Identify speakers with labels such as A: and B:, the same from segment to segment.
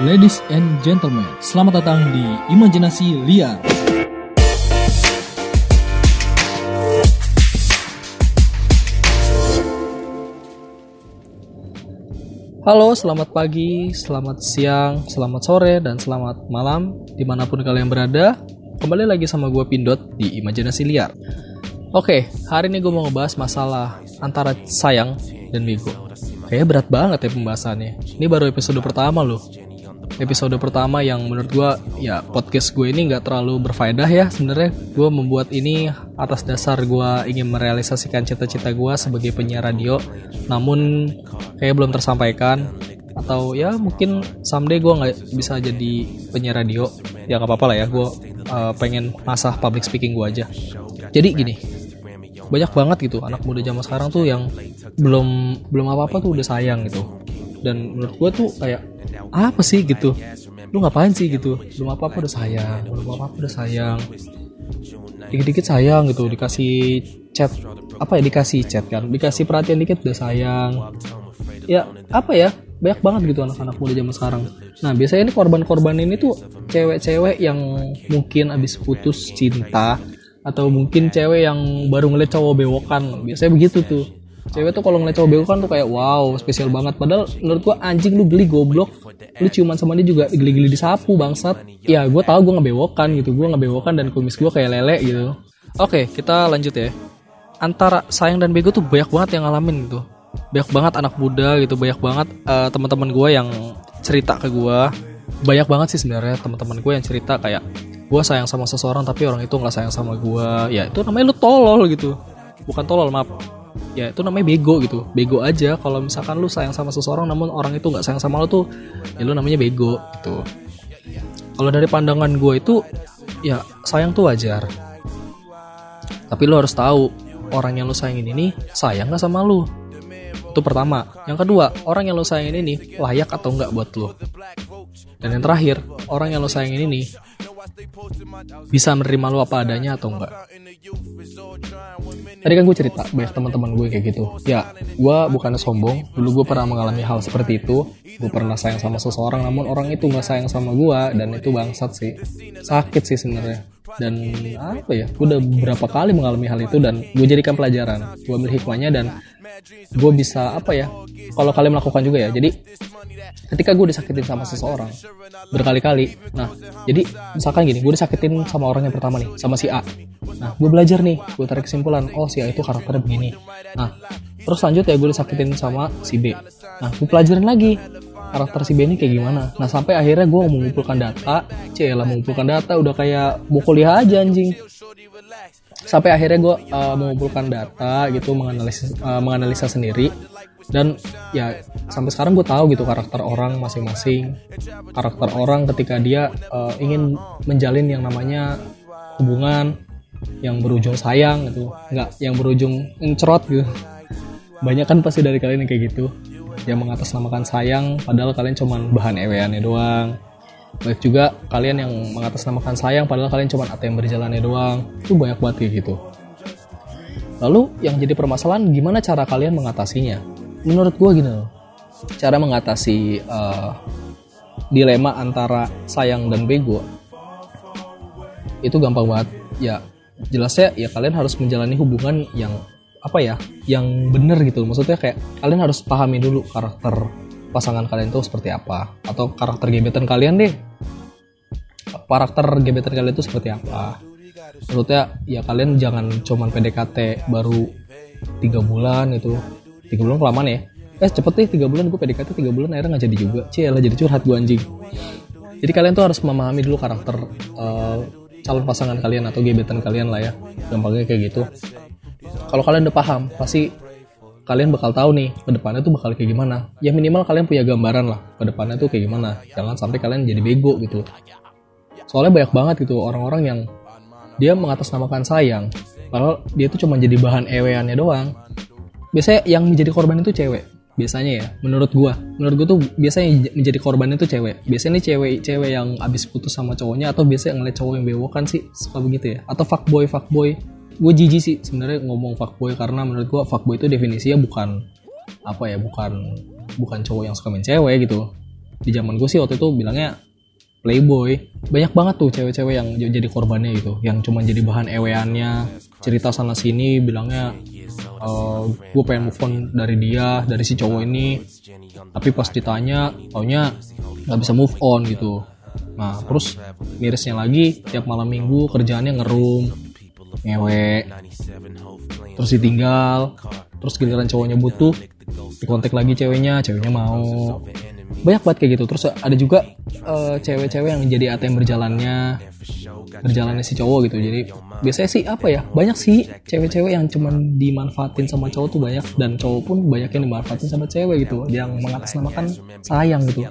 A: Ladies and gentlemen, selamat datang di Imajinasi Liar. Halo, selamat pagi, selamat siang, selamat sore, dan selamat malam di mana pun kalian berada. Kembali lagi sama gue Pindot di Imajinasi Liar. Oke, hari ini gue mau ngebahas masalah antara sayang dan bego. Kayaknya berat banget ya pembahasannya. Ini baru episode pertama loh. Episode pertama yang menurut gue ya podcast gue ini nggak terlalu berfaedah ya sebenarnya. Gue membuat ini atas dasar gue ingin merealisasikan cita-cita gue sebagai penyiar radio. Namun kayak belum tersampaikan atau ya mungkin someday gue nggak bisa jadi penyiar radio ya nggak apa-apa lah ya gue uh, pengen masah public speaking gue aja jadi gini banyak banget gitu anak muda zaman sekarang tuh yang belum belum apa apa tuh udah sayang gitu dan menurut gue tuh kayak apa sih? gitu. Lu ngapain sih? gitu. Belum apa apa udah sayang belum apa apa udah sayang. Dikit-dikit sayang gitu dikasih chat apa ya dikasih chat kan dikasih perhatian dikit udah sayang. Ya apa ya banyak banget gitu anak-anak muda zaman sekarang. Nah biasanya ini korban-korban ini tuh cewek-cewek yang mungkin abis putus cinta atau mungkin cewek yang baru ngeliat cowok bewokan. Biasanya begitu tuh cewek tuh kalau ngeliat cowok bewokan tuh kayak wow spesial banget. Padahal menurut gua anjing lu geli goblok lu ciuman sama dia juga geli-geli disapu bangsat. Ya gue tahu gue ngebewokan gitu gue ngebewokan dan kumis gue kayak lele gitu. Oke kita lanjut ya. Antara sayang dan bego tuh banyak banget yang ngalamin gitu. Banyak banget anak muda gitu banyak banget uh, teman-teman gue yang cerita ke gue banyak banget sih sebenarnya teman-teman gue yang cerita kayak gue sayang sama seseorang tapi orang itu nggak sayang sama gue ya itu namanya lu tolol gitu. Bukan tolol maaf ya itu namanya bego gitu. Bego aja kalau misalkan lu sayang sama seseorang namun orang itu nggak sayang sama lu tuh ya lu namanya bego gitu. Kalau dari pandangan gue itu ya sayang tuh wajar. Tapi lu harus tahu orang yang lu sayangin ini sayang nggak sama lu? Itu pertama. Yang kedua orang yang lo sayangin ini layak atau enggak buat lo dan yang terakhir orang yang lo sayangin ini bisa menerima lo apa adanya atau enggak tadi kan gue cerita banyak teman-teman gue kayak gitu. ya gue bukan sombong. Dulu gue pernah mengalami hal seperti itu. Gue pernah sayang sama seseorang namun orang itu nggak sayang sama gue dan itu bangsat sih. Sakit sih sebenarnya. Dan apa ya gue udah berapa kali mengalami hal itu dan gue jadikan pelajaran. Gue ambil hikmahnya dan gue bisa apa ya kalau kalian melakukan juga ya. Jadi ketika gue disakitin sama seseorang berkali-kali nah jadi misalkan gini gue disakitin sama orang yang pertama nih sama si A. Nah gue belajar nih gue tarik kesimpulan oh si A itu karakternya begini. Nah terus lanjut ya gue disakitin sama si B. Nah gue pelajarin lagi karakter si B ini kayak gimana. Nah sampai akhirnya gue mengumpulkan data cila mengumpulkan data udah kayak mau kuliah aja anjing. Sampai akhirnya gue uh, mengumpulkan data gitu menganalisis uh, menganalisa sendiri dan ya sampai sekarang gue tahu gitu karakter orang masing-masing. Karakter orang ketika dia uh, ingin menjalin yang namanya hubungan yang berujung sayang gitu. Nggak yang berujung cerot gitu. Banyak kan pasti dari kalian yang kayak gitu. Yang mengatasnamakan sayang padahal kalian cuman bahan eweannya doang. Banyak juga kalian yang mengatasnamakan sayang padahal kalian cuma ATM berjalannya doang. Itu banyak banget kayak gitu. Lalu yang jadi permasalahan gimana cara kalian mengatasinya menurut gue gini loh cara mengatasi uh, dilema antara sayang dan bego itu gampang banget. Ya jelasnya ya kalian harus menjalani hubungan yang apa ya yang bener gitu maksudnya kayak kalian harus pahami dulu karakter pasangan kalian tuh seperti apa atau karakter gebetan kalian deh. Karakter gebetan kalian itu seperti apa. Menurutnya ya kalian jangan cuman PDKT baru tiga bulan itu tiga bulan kelamaan ya. Eh cepet deh tiga bulan. Gue PDKT tiga bulan akhirnya nggak jadi juga. Lah jadi curhat gue anjing. Jadi kalian tuh harus memahami dulu karakter uh, calon pasangan kalian atau gebetan kalian lah ya. Gampangnya kayak gitu. Kalau kalian udah paham pasti kalian bakal tahu nih ke depannya tuh bakal kayak gimana. Ya minimal kalian punya gambaran lah ke depannya tuh kayak gimana. Jangan sampai kalian jadi bego gitu. Soalnya banyak banget gitu orang-orang yang dia mengatasnamakan sayang padahal dia tuh cuma jadi bahan eweannya doang biasanya yang menjadi korban itu cewek biasanya ya menurut gua. Menurut gua tuh biasanya menjadi korban itu cewek. Biasanya nih cewek cewek yang abis putus sama cowoknya atau biasanya ngeliat cowok yang bewokan sih suka begitu ya. Atau fuckboy fuckboy. Gue jijik sih sebenarnya ngomong fuckboy karena menurut gue fuckboy itu definisinya bukan apa ya bukan bukan cowok yang suka main cewek gitu. Di zaman gue sih waktu itu bilangnya playboy. Banyak banget tuh cewek-cewek yang jadi korbannya gitu. Yang cuma jadi bahan eweannya. Cerita sana sini bilangnya uh, gue pengen move on dari dia dari si cowok ini. Tapi pas ditanya taunya nggak bisa move on gitu. Nah terus mirisnya lagi tiap malam minggu kerjaannya ngerum ngewe terus ditinggal terus giliran cowoknya butuh dikontak lagi ceweknya ceweknya mau banyak banget kayak gitu. Terus ada juga uh, cewek-cewek yang jadi ATM berjalannya berjalannya si cowok gitu. Jadi biasanya sih apa ya banyak sih cewek-cewek yang cuman dimanfaatin sama cowok tuh banyak. Dan cowok pun banyak yang dimanfaatin sama cewek gitu. Yang mengatasnamakan sayang gitu.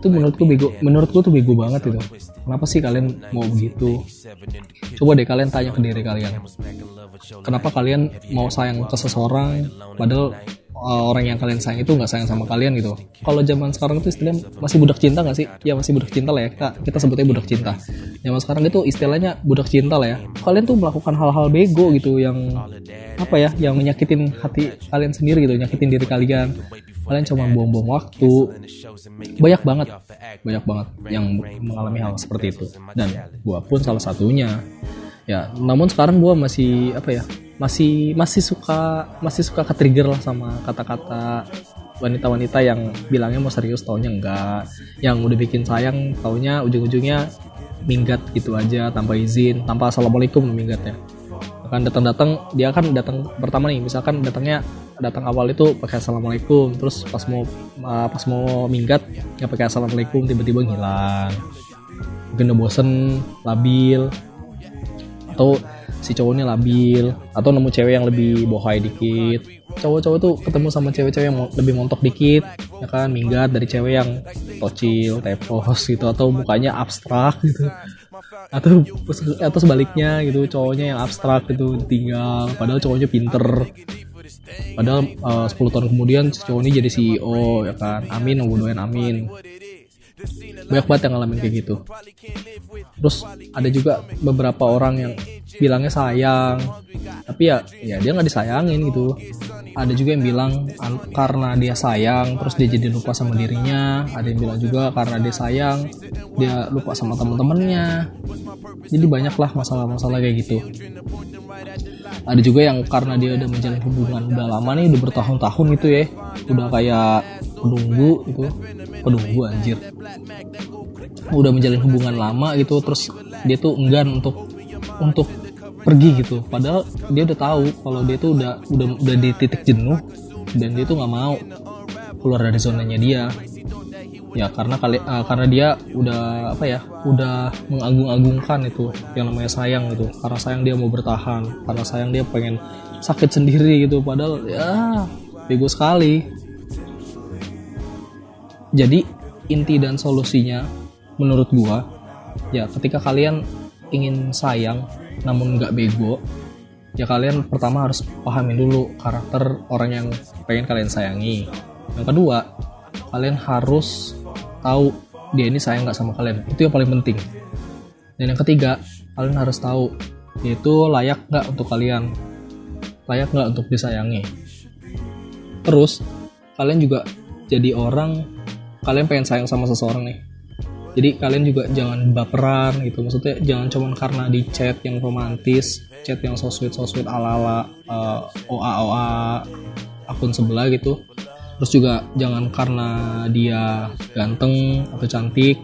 A: Itu menurutku bego menurutku tuh bego banget gitu. Kenapa sih kalian mau begitu? Coba deh kalian tanya ke diri kalian. Kenapa kalian mau sayang ke seseorang padahal uh, orang yang kalian sayang itu nggak sayang sama kalian gitu. Kalau zaman sekarang itu istilahnya masih budak cinta nggak sih? Ya masih budak cinta lah ya. Kita, kita sebutnya budak cinta. Zaman sekarang itu istilahnya budak cinta lah ya. Kalian tuh melakukan hal-hal bego gitu yang apa ya? Yang menyakitin hati kalian sendiri gitu, nyakitin diri kalian. Kalian cuma buang-buang waktu. Banyak banget, banyak banget yang mengalami hal seperti itu. Dan gua pun salah satunya. Ya, namun sekarang gua masih apa ya? masih masih suka masih suka ke lah sama kata-kata wanita-wanita yang bilangnya mau serius taunya enggak. Yang udah bikin sayang taunya ujung-ujungnya minggat gitu aja tanpa izin tanpa assalamualaikum minggatnya. Akan datang-datang dia akan datang pertama nih misalkan datangnya datang awal itu pakai assalamualaikum terus pas mau pas mau minggat ya pakai assalamualaikum tiba-tiba ngilang. Mungkin bosen labil atau si cowok ini labil atau nemu cewek yang lebih bohai dikit. Cowok-cowok tuh ketemu sama cewek-cewek yang lebih montok dikit ya kan? Minggat dari cewek yang tocil tepos gitu atau mukanya abstrak gitu. Atau atau sebaliknya gitu cowoknya yang abstrak gitu tinggal padahal cowoknya pinter. Padahal uh, 10 tahun kemudian cowok ini jadi CEO ya kan? Amin doain amin banyak banget yang ngalamin kayak gitu. Terus ada juga beberapa orang yang bilangnya sayang. Tapi ya ya dia nggak disayangin gitu. Ada juga yang bilang karena dia sayang terus dia jadi lupa sama dirinya. Ada yang bilang juga karena dia sayang dia lupa sama temen-temennya. Jadi banyak lah masalah-masalah kayak gitu. Ada juga yang karena dia udah menjalin hubungan udah lama nih udah bertahun-tahun gitu ya. Udah kayak penunggu gitu penunggu anjir. Udah menjalin hubungan lama gitu terus dia tuh enggan untuk untuk pergi gitu. Padahal dia udah tahu kalau dia tuh udah udah udah di titik jenuh dan dia tuh nggak mau keluar dari zonanya dia. Ya karena kali uh, karena dia udah apa ya udah mengagung-agungkan itu yang namanya sayang gitu karena sayang dia mau bertahan karena sayang dia pengen sakit sendiri gitu. Padahal ya bego sekali jadi inti dan solusinya menurut gua ya ketika kalian ingin sayang namun nggak bego ya kalian pertama harus pahami dulu karakter orang yang pengen kalian sayangi. Yang kedua kalian harus tahu dia ini sayang nggak sama kalian. Itu yang paling penting. Dan yang ketiga kalian harus tahu dia itu layak nggak untuk kalian. Layak nggak untuk disayangi. Terus kalian juga jadi orang kalian pengen sayang sama seseorang nih. Jadi kalian juga jangan baperan gitu. Maksudnya jangan cuma karena di chat yang romantis chat yang so sweet so sweet ala ala uh, oa oa akun sebelah gitu. Terus juga jangan karena dia ganteng atau cantik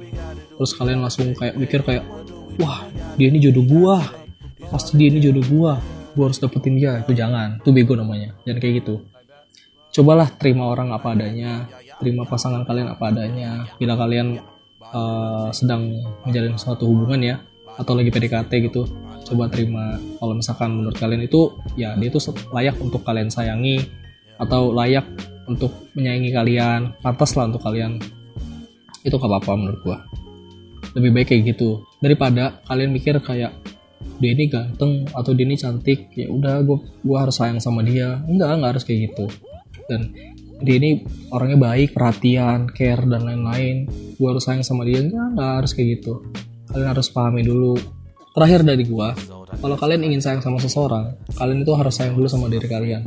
A: terus kalian langsung kayak mikir kayak wah dia ini jodoh gua. Pasti dia ini jodoh gua. Gua harus dapetin dia. Itu jangan. Itu bego namanya. Jangan kayak gitu. Cobalah terima orang apa adanya terima pasangan kalian apa adanya. Bila kalian uh, sedang menjalin suatu hubungan ya atau lagi PDKT gitu coba terima. Kalau misalkan menurut kalian itu ya dia itu layak untuk kalian sayangi atau layak untuk menyayangi kalian pantas lah untuk kalian. Itu gak apa-apa menurut gua. Lebih baik kayak gitu. Daripada kalian mikir kayak dia ini ganteng atau dia ini cantik ya udah gua gua harus sayang sama dia. Enggak enggak harus kayak gitu. Dan dia ini orangnya baik perhatian care dan lain-lain. Gua harus sayang sama dia. Enggak enggak harus kayak gitu. Kalian harus pahami dulu. Terakhir dari gua kalau kalian ingin sayang sama seseorang kalian itu harus sayang dulu sama diri kalian.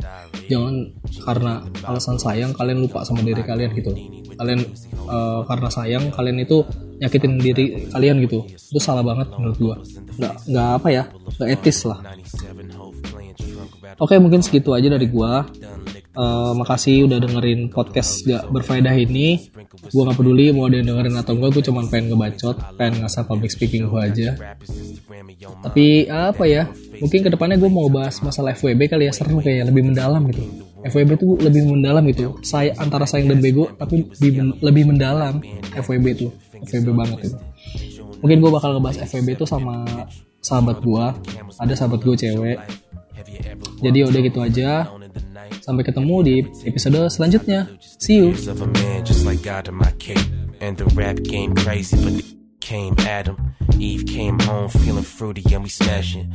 A: Jangan karena alasan sayang kalian lupa sama diri kalian gitu. Kalian uh, karena sayang kalian itu nyakitin diri kalian gitu. Itu salah banget menurut gua. Nggak nggak apa ya nggak etis lah. Oke mungkin segitu aja dari gua Uh, makasih udah dengerin podcast gak berfaedah ini. Gue gak peduli mau ada yang dengerin atau enggak gue cuma pengen ngebacot pengen ngasah public speaking gue aja. Tapi apa ya mungkin ke depannya gue mau bahas masalah FWB kali ya seru kayak lebih mendalam gitu. FWB tuh lebih mendalam gitu saya antara sayang dan bego tapi lebih, lebih mendalam FWB tuh FWB banget itu. Mungkin gue bakal ngebahas FWB tuh sama sahabat gue ada sahabat gue cewek. Jadi udah gitu aja Sampai ketemu di episode selanjutnya. See you. Came Adam. Eve came home feeling fruity and we smashing.